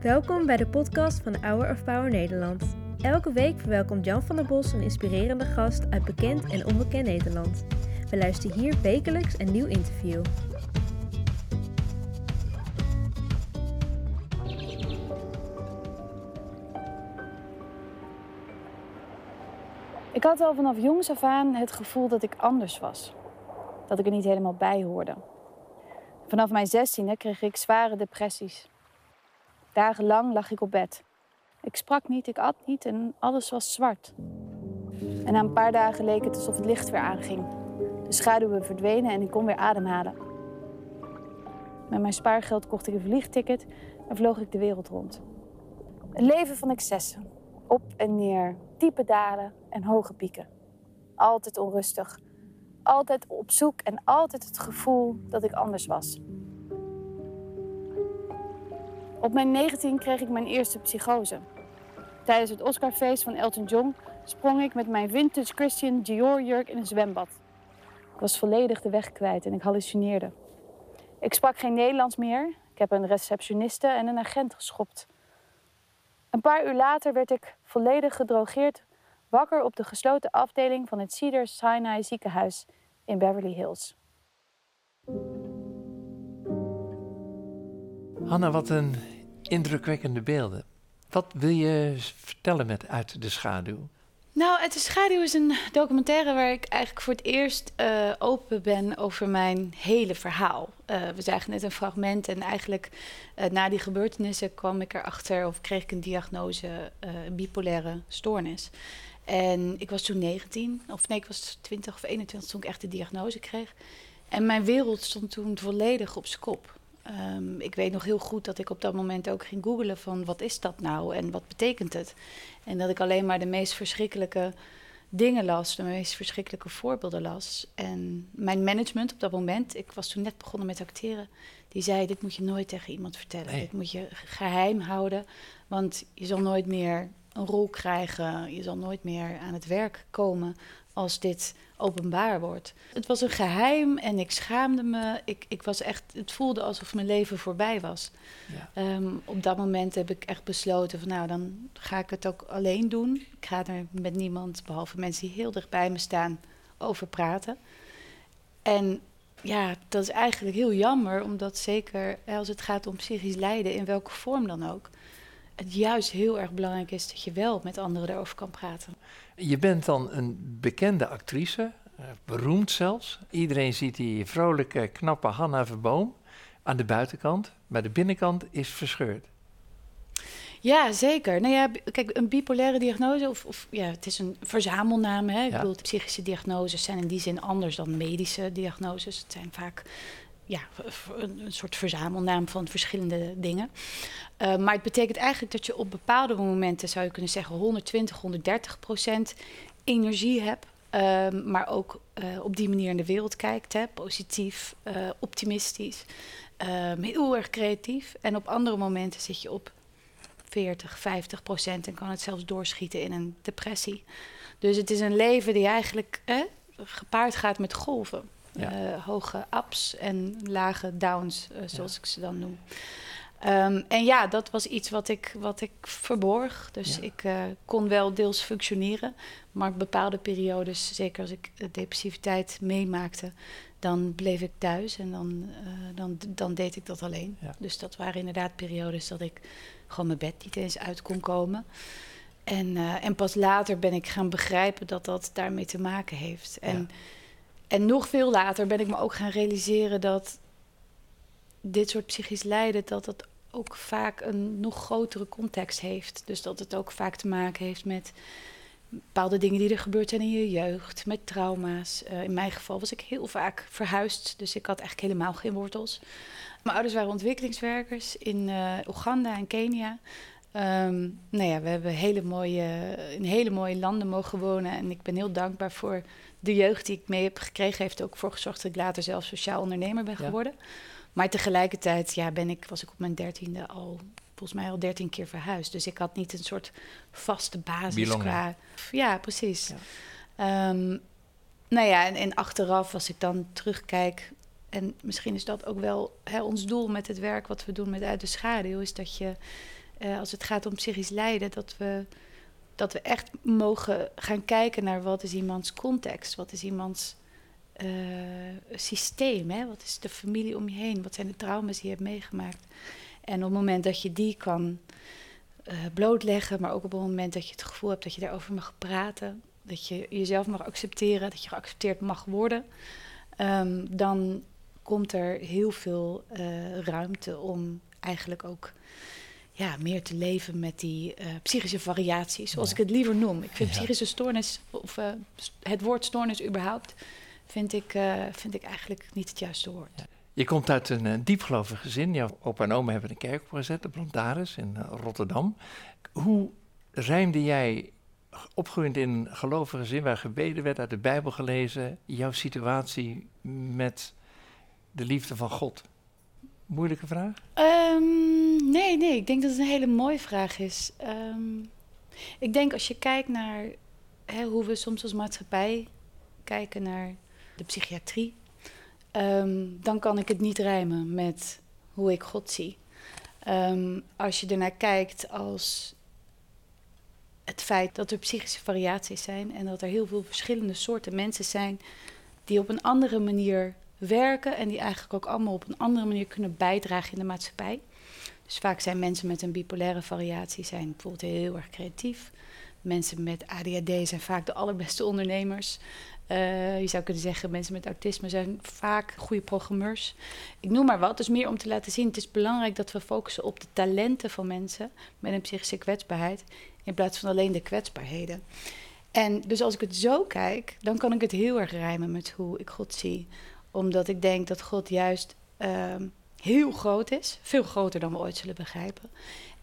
Welkom bij de podcast van Hour of Power Nederland. Elke week verwelkomt Jan van der Bos een inspirerende gast uit bekend en onbekend Nederland. We luisteren hier wekelijks een nieuw interview. Ik had al vanaf jongs af aan het gevoel dat ik anders was. Dat ik er niet helemaal bij hoorde. Vanaf mijn zestiende kreeg ik zware depressies. Dagenlang lag ik op bed. Ik sprak niet, ik at niet en alles was zwart. En na een paar dagen leek het alsof het licht weer aanging. De schaduwen verdwenen en ik kon weer ademhalen. Met mijn spaargeld kocht ik een vliegticket en vloog ik de wereld rond. Een leven van excessen. Op en neer, diepe dalen en hoge pieken. Altijd onrustig. Altijd op zoek en altijd het gevoel dat ik anders was. Op mijn 19 kreeg ik mijn eerste psychose. Tijdens het Oscarfeest van Elton John sprong ik met mijn vintage Christian Dior jurk in een zwembad. Ik was volledig de weg kwijt en ik hallucineerde. Ik sprak geen Nederlands meer. Ik heb een receptioniste en een agent geschopt. Een paar uur later werd ik volledig gedrogeerd wakker op de gesloten afdeling van het Cedar Sinai ziekenhuis in Beverly Hills. Hanna, wat een indrukwekkende beelden. Wat wil je vertellen met Uit de Schaduw? Nou, Uit de Schaduw is een documentaire waar ik eigenlijk voor het eerst uh, open ben over mijn hele verhaal. Uh, we zagen net een fragment en eigenlijk uh, na die gebeurtenissen kwam ik erachter of kreeg ik een diagnose, bipolaire stoornis. En ik was toen 19, of nee, ik was 20 of 21 toen ik echt de diagnose kreeg. En mijn wereld stond toen volledig op zijn kop. Um, ik weet nog heel goed dat ik op dat moment ook ging googelen van wat is dat nou en wat betekent het? En dat ik alleen maar de meest verschrikkelijke dingen las, de meest verschrikkelijke voorbeelden las. En mijn management op dat moment, ik was toen net begonnen met acteren, die zei: Dit moet je nooit tegen iemand vertellen. Dit moet je geheim houden, want je zal nooit meer een rol krijgen. Je zal nooit meer aan het werk komen als dit openbaar wordt. Het was een geheim en ik schaamde me. Ik, ik was echt, het voelde alsof mijn leven voorbij was. Ja. Um, op dat moment heb ik echt besloten van nou, dan ga ik het ook alleen doen. Ik ga er met niemand, behalve mensen die heel dicht bij me staan, over praten. En ja, dat is eigenlijk heel jammer, omdat zeker als het gaat om psychisch lijden, in welke vorm dan ook, het juist heel erg belangrijk is dat je wel met anderen erover kan praten. Je bent dan een bekende actrice, eh, beroemd zelfs. Iedereen ziet die vrolijke, knappe Hanna Verboom aan de buitenkant, maar de binnenkant is verscheurd. Ja, zeker. Nou ja, kijk, een bipolaire diagnose, of, of ja, het is een verzamelnaam. Hè? Ik bedoel, psychische diagnoses zijn in die zin anders dan medische diagnoses. Het zijn vaak ja, een, soort verzamelnaam van verschillende dingen. Uh, maar het betekent eigenlijk dat je op bepaalde momenten, zou je kunnen zeggen, 120, 130 procent energie hebt. Uh, maar ook uh, op die manier in de wereld kijkt. Hè, positief, uh, optimistisch, ehm, heel erg creatief. En op andere momenten zit je op 40, 50 procent en kan het zelfs doorschieten in een depressie. Dus het is een leven die eigenlijk gepaard gaat met golven. Ja. hoge ups en lage downs, zoals ja. ik ze dan noem. Um, en ja, dat was iets wat ik, wat ik verborg. Dus ja. ik uh, kon wel deels functioneren. Maar bepaalde periodes, zeker als ik depressiviteit meemaakte, dan bleef ik thuis en dan, uh, dan, dan deed ik dat alleen. Ja. Dus dat waren inderdaad periodes dat ik gewoon mijn bed niet eens uit kon komen. En, uh, en pas later ben ik gaan begrijpen dat dat daarmee te maken heeft. En, ja. En nog veel later ben ik me ook gaan realiseren dat dit soort psychisch lijden, dat dat ook vaak een nog grotere context heeft. Dus dat het ook vaak te maken heeft met bepaalde dingen die er gebeurd zijn in je jeugd, met trauma's. Uh, in mijn geval was ik heel vaak verhuisd, dus ik had eigenlijk helemaal geen wortels. Mijn ouders waren ontwikkelingswerkers in uh, Oeganda en Kenia. Um, nou ja, we hebben hele mooie, in hele mooie landen mogen wonen. En ik ben heel dankbaar voor de jeugd die ik mee heb gekregen. Heeft ook voor gezorgd dat ik later zelf sociaal ondernemer ben geworden. Ja. Maar tegelijkertijd ja, ben ik, was ik op mijn dertiende al volgens mij al dertien keer verhuisd. Dus ik had niet een soort vaste basis qua... Ja, precies. Ja. Um, nou ja, en, en, achteraf, als ik dan terugkijk... En misschien is dat ook wel hè, ons doel met het werk wat we doen met Uit de Schaduw. Is dat je, uh, als het gaat om psychisch lijden, dat we, dat we echt mogen gaan kijken naar wat is iemands context. Wat is iemands uh, systeem. Hè? Wat is de familie om je heen? Wat zijn de trauma's die je hebt meegemaakt? En op het moment dat je die kan uh, blootleggen, maar ook op het moment dat je het gevoel hebt dat je daarover mag praten, dat je jezelf mag accepteren, dat je geaccepteerd mag worden, um, dan komt er heel veel uh, ruimte om eigenlijk ook ja, meer te leven met die uh, psychische variaties, zoals ik het liever noem. Ik vind ja. psychische stoornis, of uh, het woord stoornis überhaupt, vind ik, vind ik eigenlijk niet het juiste woord. Ja. Je komt uit een diepgelovig gezin. Jouw opa en oma hebben een kerk opgezet, de Plantaris in Rotterdam. Hoe rijmde jij, opgegroeid in een gelovig gezin waar gebeden werd, uit de Bijbel gelezen, jouw situatie met de liefde van God? Moeilijke vraag? Um, nee, nee. Ik denk dat het een hele mooie vraag is. Um, ik denk als je kijkt naar hè, hoe we soms als maatschappij kijken naar de psychiatrie um, dan kan ik het niet rijmen met hoe ik God zie. Um, als je ernaar kijkt als het feit dat er psychische variaties zijn en dat er heel veel verschillende soorten mensen zijn die op een andere manier werken en die eigenlijk ook allemaal op een andere manier kunnen bijdragen in de maatschappij. Dus vaak zijn mensen met een bipolaire variatie zijn bijvoorbeeld heel erg creatief. Mensen met ADHD zijn vaak de allerbeste ondernemers. Uh, je zou kunnen zeggen, mensen met autisme zijn vaak goede programmeurs. Ik noem maar wat. Dus meer om te laten zien, het is belangrijk dat we focussen op de talenten van mensen met een psychische kwetsbaarheid, in plaats van alleen de kwetsbaarheden. En dus als ik het zo kijk, dan kan ik het heel erg rijmen met hoe ik God zie. Omdat ik denk dat God juist uh, heel groot is, veel groter dan we ooit zullen begrijpen.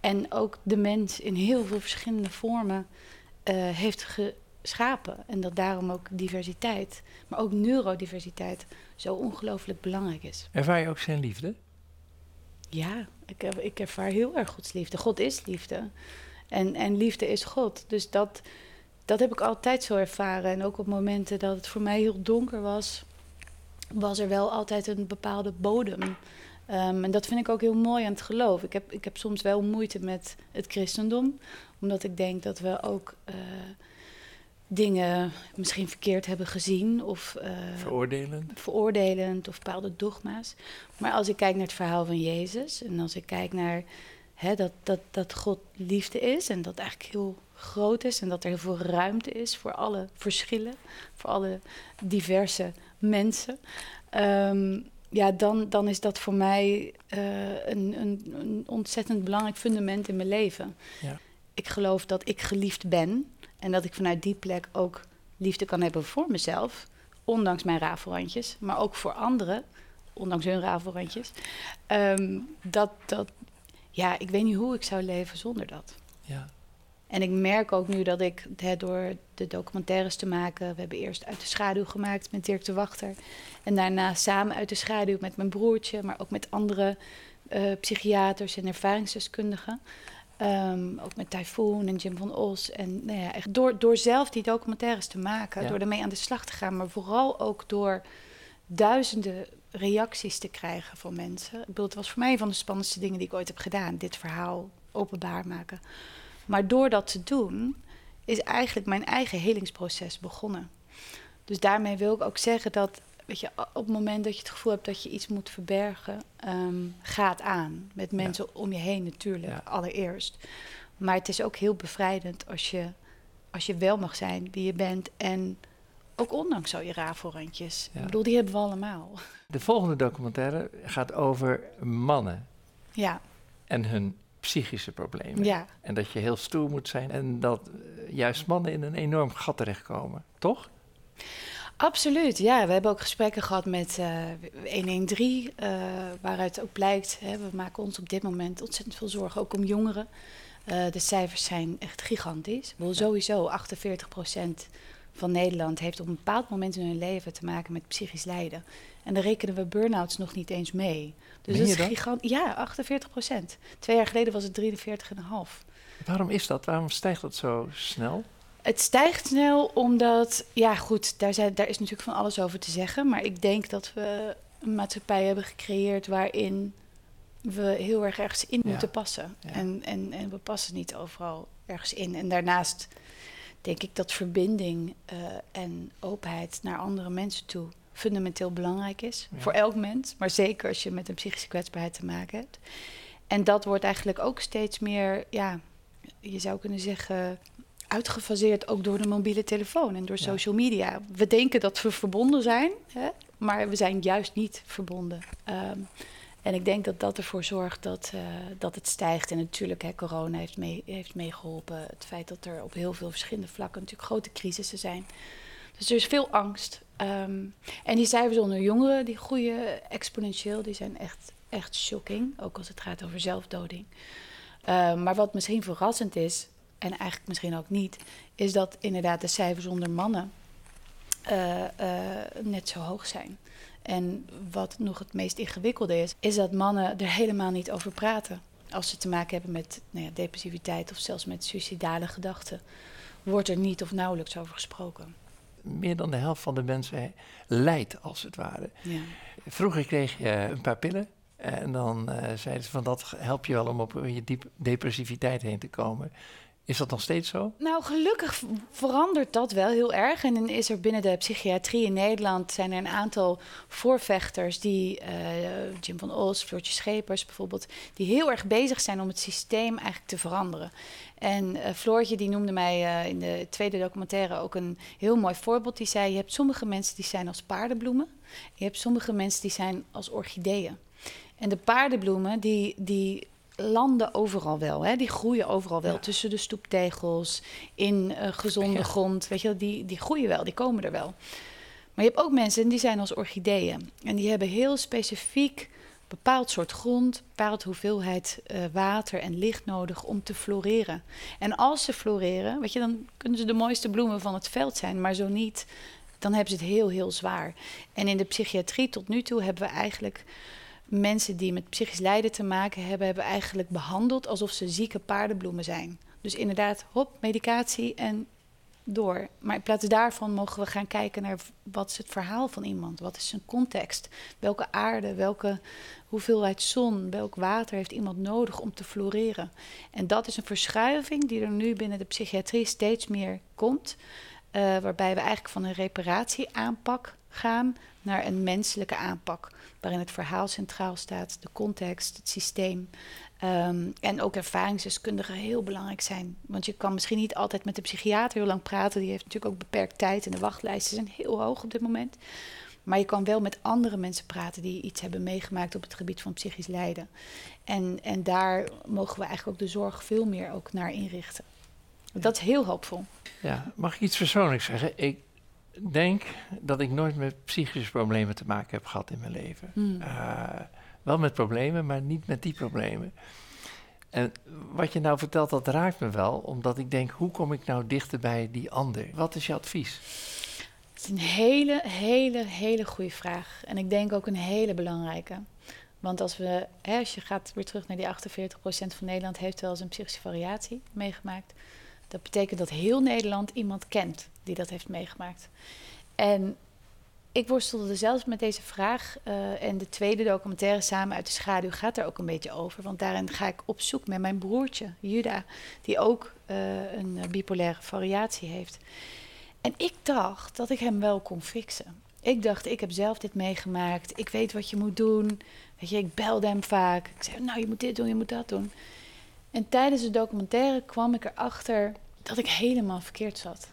En ook de mens in heel veel verschillende vormen uh, heeft ge schapen. En dat daarom ook diversiteit, maar ook neurodiversiteit, zo ongelooflijk belangrijk is. Ervaar je ook zijn liefde? Ja, ik, ik ervaar heel erg Gods liefde. God is liefde. En, en liefde is God. Dus dat, dat heb ik altijd zo ervaren. En ook op momenten dat het voor mij heel donker was, was er wel altijd een bepaalde bodem. Um, en dat vind ik ook heel mooi aan het geloof. Ik heb, ik heb soms wel moeite met het christendom, omdat ik denk dat we ook. Uh, dingen misschien verkeerd hebben gezien of uh, veroordelend. veroordelend of bepaalde dogma's. Maar als ik kijk naar het verhaal van Jezus en als ik kijk naar hè, dat, dat, dat God liefde is en dat eigenlijk heel groot is en dat er heel veel ruimte is voor alle verschillen, voor alle diverse mensen. Um, ja, dan, dan is dat voor mij uh, een, een, een, ontzettend belangrijk fundament in mijn leven. Ja. Ik geloof dat ik geliefd ben. En dat ik vanuit die plek ook liefde kan hebben voor mezelf, ondanks mijn rafelrandjes, maar ook voor anderen, ondanks hun rafelrandjes. Um, dat, dat, ja, ik weet niet hoe ik zou leven zonder dat. Ja. En ik merk ook nu dat ik door de documentaires te maken, we hebben eerst uit de schaduw gemaakt met Dirk de Wachter. En daarna samen uit de schaduw met mijn broertje, maar ook met andere uh, psychiaters en ervaringsdeskundigen. Um, ook met Typhoon en Jim van Os. En nou ja, echt door, door zelf die documentaires te maken, door ermee aan de slag te gaan, maar vooral ook door duizenden reacties te krijgen van mensen. Ik bedoel, het was voor mij een van de spannendste dingen die ik ooit heb gedaan, dit verhaal openbaar maken. Maar door dat te doen, is eigenlijk mijn eigen helingsproces begonnen. Dus daarmee wil ik ook zeggen dat weet je, op het moment dat je het gevoel hebt dat je iets moet verbergen, um, gaat aan. Met mensen om je heen natuurlijk, allereerst. Maar het is ook heel bevrijdend als je, als je wel mag zijn wie je bent. En ook ondanks zo je rafelrandjes. Ik bedoel, die hebben we allemaal. De volgende documentaire gaat over mannen. Ja. En hun psychische problemen. Ja. En dat je heel stoer moet zijn. En dat juist mannen in een enorm gat terechtkomen. Toch? Absoluut, ja. We hebben ook gesprekken gehad met uh, 113, uh, waaruit ook blijkt, hè, we maken ons op dit moment ontzettend veel zorgen, ook om jongeren. Uh, de cijfers zijn echt gigantisch. Wel, sowieso 48% van Nederland heeft op een bepaald moment in hun leven te maken met psychisch lijden. En daar rekenen we burn-outs nog niet eens mee. Dus dat is gigantisch. Ja, 48% Twee jaar geleden was het 43,5. Waarom is dat? Waarom stijgt dat zo snel? Het stijgt snel omdat, ja goed, daar, zijn, daar is natuurlijk van alles over te zeggen. Maar ik denk dat we een maatschappij hebben gecreëerd waarin we heel erg ergens in moeten passen. En, en, en we passen niet overal ergens in. En daarnaast denk ik dat verbinding uh, en openheid naar andere mensen toe fundamenteel belangrijk is. Voor elk mens, maar zeker als je met een psychische kwetsbaarheid te maken hebt. En dat wordt eigenlijk ook steeds meer, ja, je zou kunnen zeggen, uitgefaseerd ook door de mobiele telefoon en door social media. We denken dat we verbonden zijn, hè, maar we zijn juist niet verbonden. Um, en ik denk dat dat ervoor zorgt dat, uh, dat het stijgt. En natuurlijk, hè, corona heeft, mee, heeft meegeholpen. Het feit dat er op heel veel verschillende vlakken natuurlijk grote crisissen zijn. Dus er is veel angst. Um, en die cijfers onder jongeren, die groeien exponentieel. Die zijn echt, echt shocking, ook als het gaat over zelfdoding. Um, maar wat misschien verrassend is, en eigenlijk misschien ook niet, is dat inderdaad de cijfers onder mannen uh, uh, net zo hoog zijn. En wat nog het meest ingewikkelde is, is dat mannen er helemaal niet over praten. Als ze te maken hebben met nou ja, depressiviteit of zelfs met suicidale gedachten, wordt er niet of nauwelijks over gesproken. Meer dan de helft van de mensen lijdt, als het ware. Ja. Vroeger kreeg je een paar pillen en dan uh, zeiden ze van dat helpt je wel om op je diep depressiviteit heen te komen. Is dat nog steeds zo? Nou, gelukkig verandert dat wel heel erg. En dan is er binnen de psychiatrie in Nederland zijn er een aantal voorvechters die, uh, Jim van Os, Floortje Schepers bijvoorbeeld, die heel erg bezig zijn om het systeem eigenlijk te veranderen. En uh, Floortje die noemde mij uh, in de tweede documentaire ook een heel mooi voorbeeld. Die zei: Je hebt sommige mensen die zijn als paardenbloemen. Je hebt sommige mensen die zijn als orchideeën. En de paardenbloemen die, die landen overal wel. Hè? Die groeien overal wel. Tussen de stoeptegels, in uh, gezonde grond. Weet je, die, die groeien wel, die komen er wel. Maar je hebt ook mensen die zijn als orchideeën. En die hebben heel specifiek bepaald soort grond, bepaald hoeveelheid uh, water en licht nodig om te floreren. En als ze floreren, weet je, dan kunnen ze de mooiste bloemen van het veld zijn, maar zo niet, dan hebben ze het heel, heel zwaar. En in de psychiatrie tot nu toe hebben we eigenlijk mensen die met psychisch lijden te maken hebben, hebben eigenlijk behandeld alsof ze zieke paardenbloemen zijn. Dus inderdaad, hop, medicatie en door. Maar in plaats daarvan mogen we gaan kijken naar wat is het verhaal van iemand? Wat is zijn context? Welke aarde, welke hoeveelheid zon, welk water heeft iemand nodig om te floreren? En dat is een verschuiving die er nu binnen de psychiatrie steeds meer komt. Uh, waarbij we eigenlijk van een reparatieaanpak gaan naar een menselijke aanpak. Waarin het verhaal centraal staat, de context, het systeem. Um, en ook ervaringsdeskundigen heel belangrijk zijn. Want je kan misschien niet altijd met de psychiater heel lang praten. Die heeft natuurlijk ook beperkt tijd en de wachtlijsten zijn heel hoog op dit moment. Maar je kan wel met andere mensen praten die iets hebben meegemaakt op het gebied van psychisch lijden. En, en daar mogen we eigenlijk ook de zorg veel meer ook naar inrichten. Dat is heel hoopvol. Ja, mag ik iets persoonlijks zeggen? Ik denk dat ik nooit met psychische problemen te maken heb gehad in mijn leven. Hmm. Uh, wel met problemen, maar niet met die problemen. En wat je nou vertelt, dat raakt me wel, omdat ik denk, hoe kom ik nou dichter bij die ander? Wat is je advies? Het is een hele, hele, hele goede vraag. En ik denk ook een hele belangrijke. Want als, we, hè, als je gaat weer terug naar die 48% van Nederland heeft wel eens een psychische variatie meegemaakt. Dat betekent dat heel Nederland iemand kent die dat heeft meegemaakt. En ik worstelde zelfs met deze vraag. Uh, en de tweede documentaire, Samen uit de Schaduw, gaat er ook een beetje over. Want daarin ga ik op zoek met mijn broertje, Juda, die ook uh, een bipolaire variatie heeft. En ik dacht dat ik hem wel kon fixen. Ik dacht, ik heb zelf dit meegemaakt. Ik weet wat je moet doen. Weet je, ik belde hem vaak. Ik zei, nou, je moet dit doen, je moet dat doen. En tijdens de documentaire kwam ik erachter dat ik helemaal verkeerd zat.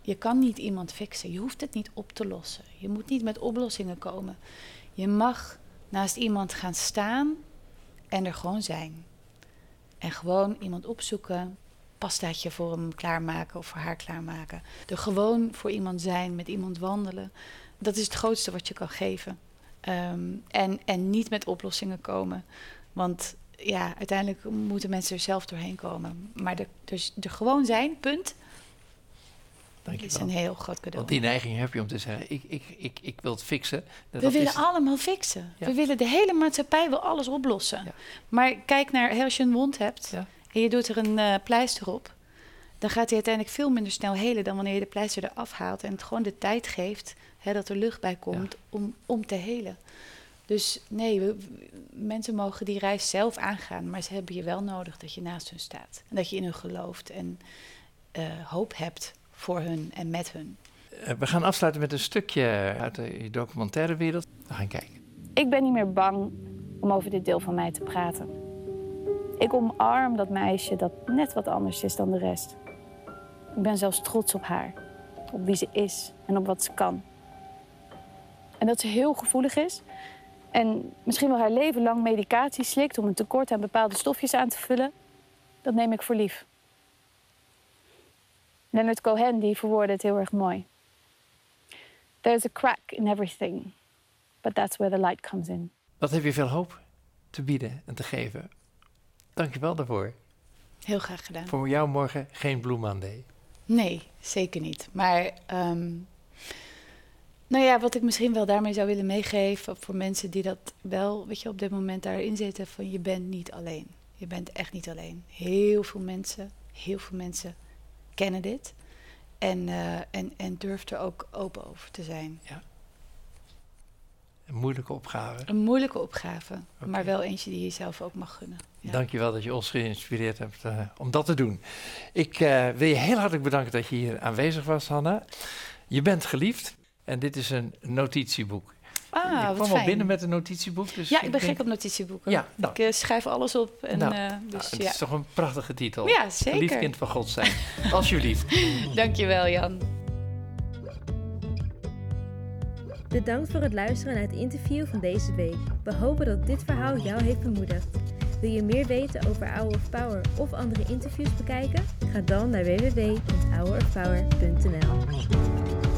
Je kan niet iemand fixen. Je hoeft het niet op te lossen. Je moet niet met oplossingen komen. Je mag naast iemand gaan staan en er gewoon zijn. En gewoon iemand opzoeken, pastaatje voor hem klaarmaken of voor haar klaarmaken. Er gewoon voor iemand zijn, met iemand wandelen. Dat is het grootste wat je kan geven. Um, en, en niet met oplossingen komen. Want ja, uiteindelijk moeten mensen er zelf doorheen komen. Maar er, er gewoon zijn, punt. Dat is een heel groot cadeau. Want die neiging heb je om te zeggen, ik, ik, ik, ik wil het fixen. Dat we willen allemaal fixen. We willen de hele maatschappij wil alles oplossen. Maar kijk naar, als je een wond hebt en je doet er een uh, pleister op dan gaat hij uiteindelijk veel minder snel helen dan wanneer je de pleister eraf haalt en het gewoon de tijd geeft hè, dat er lucht bij komt om, om te helen. Dus nee, we, mensen mogen die reis zelf aangaan, maar ze hebben je wel nodig dat je naast hun staat. En dat je in hun gelooft en uh, hoop hebt voor hun en met hun. Eh, we gaan afsluiten met een stukje uit de documentaire wereld. We gaan kijken. Ik ben niet meer bang om over dit deel van mij te praten. Ik omarm dat meisje dat net wat anders is dan de rest. Ik ben zelfs trots op haar, op wie ze is en op wat ze kan. En dat ze heel gevoelig is en misschien wel haar leven lang medicatie slikt om een tekort aan bepaalde stofjes aan te vullen, dat neem ik voor lief. Leonard Cohen die verwoordde het heel erg mooi. There's a crack in everything, but that's where the light comes in. Wat heb je veel hoop te bieden en te geven. Dank je wel daarvoor. Heel graag gedaan. Voor jou morgen geen Blue Monday. Nee, zeker niet. Maar um, nou ja, wat ik misschien wel daarmee zou willen meegeven voor mensen die dat wel, weet je, op dit moment daarin zitten, van je bent niet alleen. Je bent echt niet alleen. Heel veel mensen, heel veel mensen kennen dit. En, uh, en, en durft er ook open over te zijn. Ja. Een moeilijke opgave. Een moeilijke opgave, maar wel eentje die je zelf ook mag gunnen. Ja. Dankjewel dat je ons geïnspireerd hebt uh, om dat te doen. Ik uh, wil je heel hartelijk bedanken dat je hier aanwezig was, Hanna. Je bent geliefd en dit is een notitieboek. Ah, ik kwam al binnen met een notitieboek. Dus ja, ik ben gek op notitieboeken. Ja, nou. Ik uh, schrijf alles op. En, nou, uh, dus, nou, het ja. is toch een prachtige titel. Ja, zeker. Lief kind van God zijn. Alsjeblieft. Dankjewel, Jan. Bedankt voor het luisteren naar het interview van deze week. We hopen dat dit verhaal jou heeft bemoedigd. Wil je meer weten over Hour of Power of andere interviews bekijken? Ga dan naar www.hourofpower.nl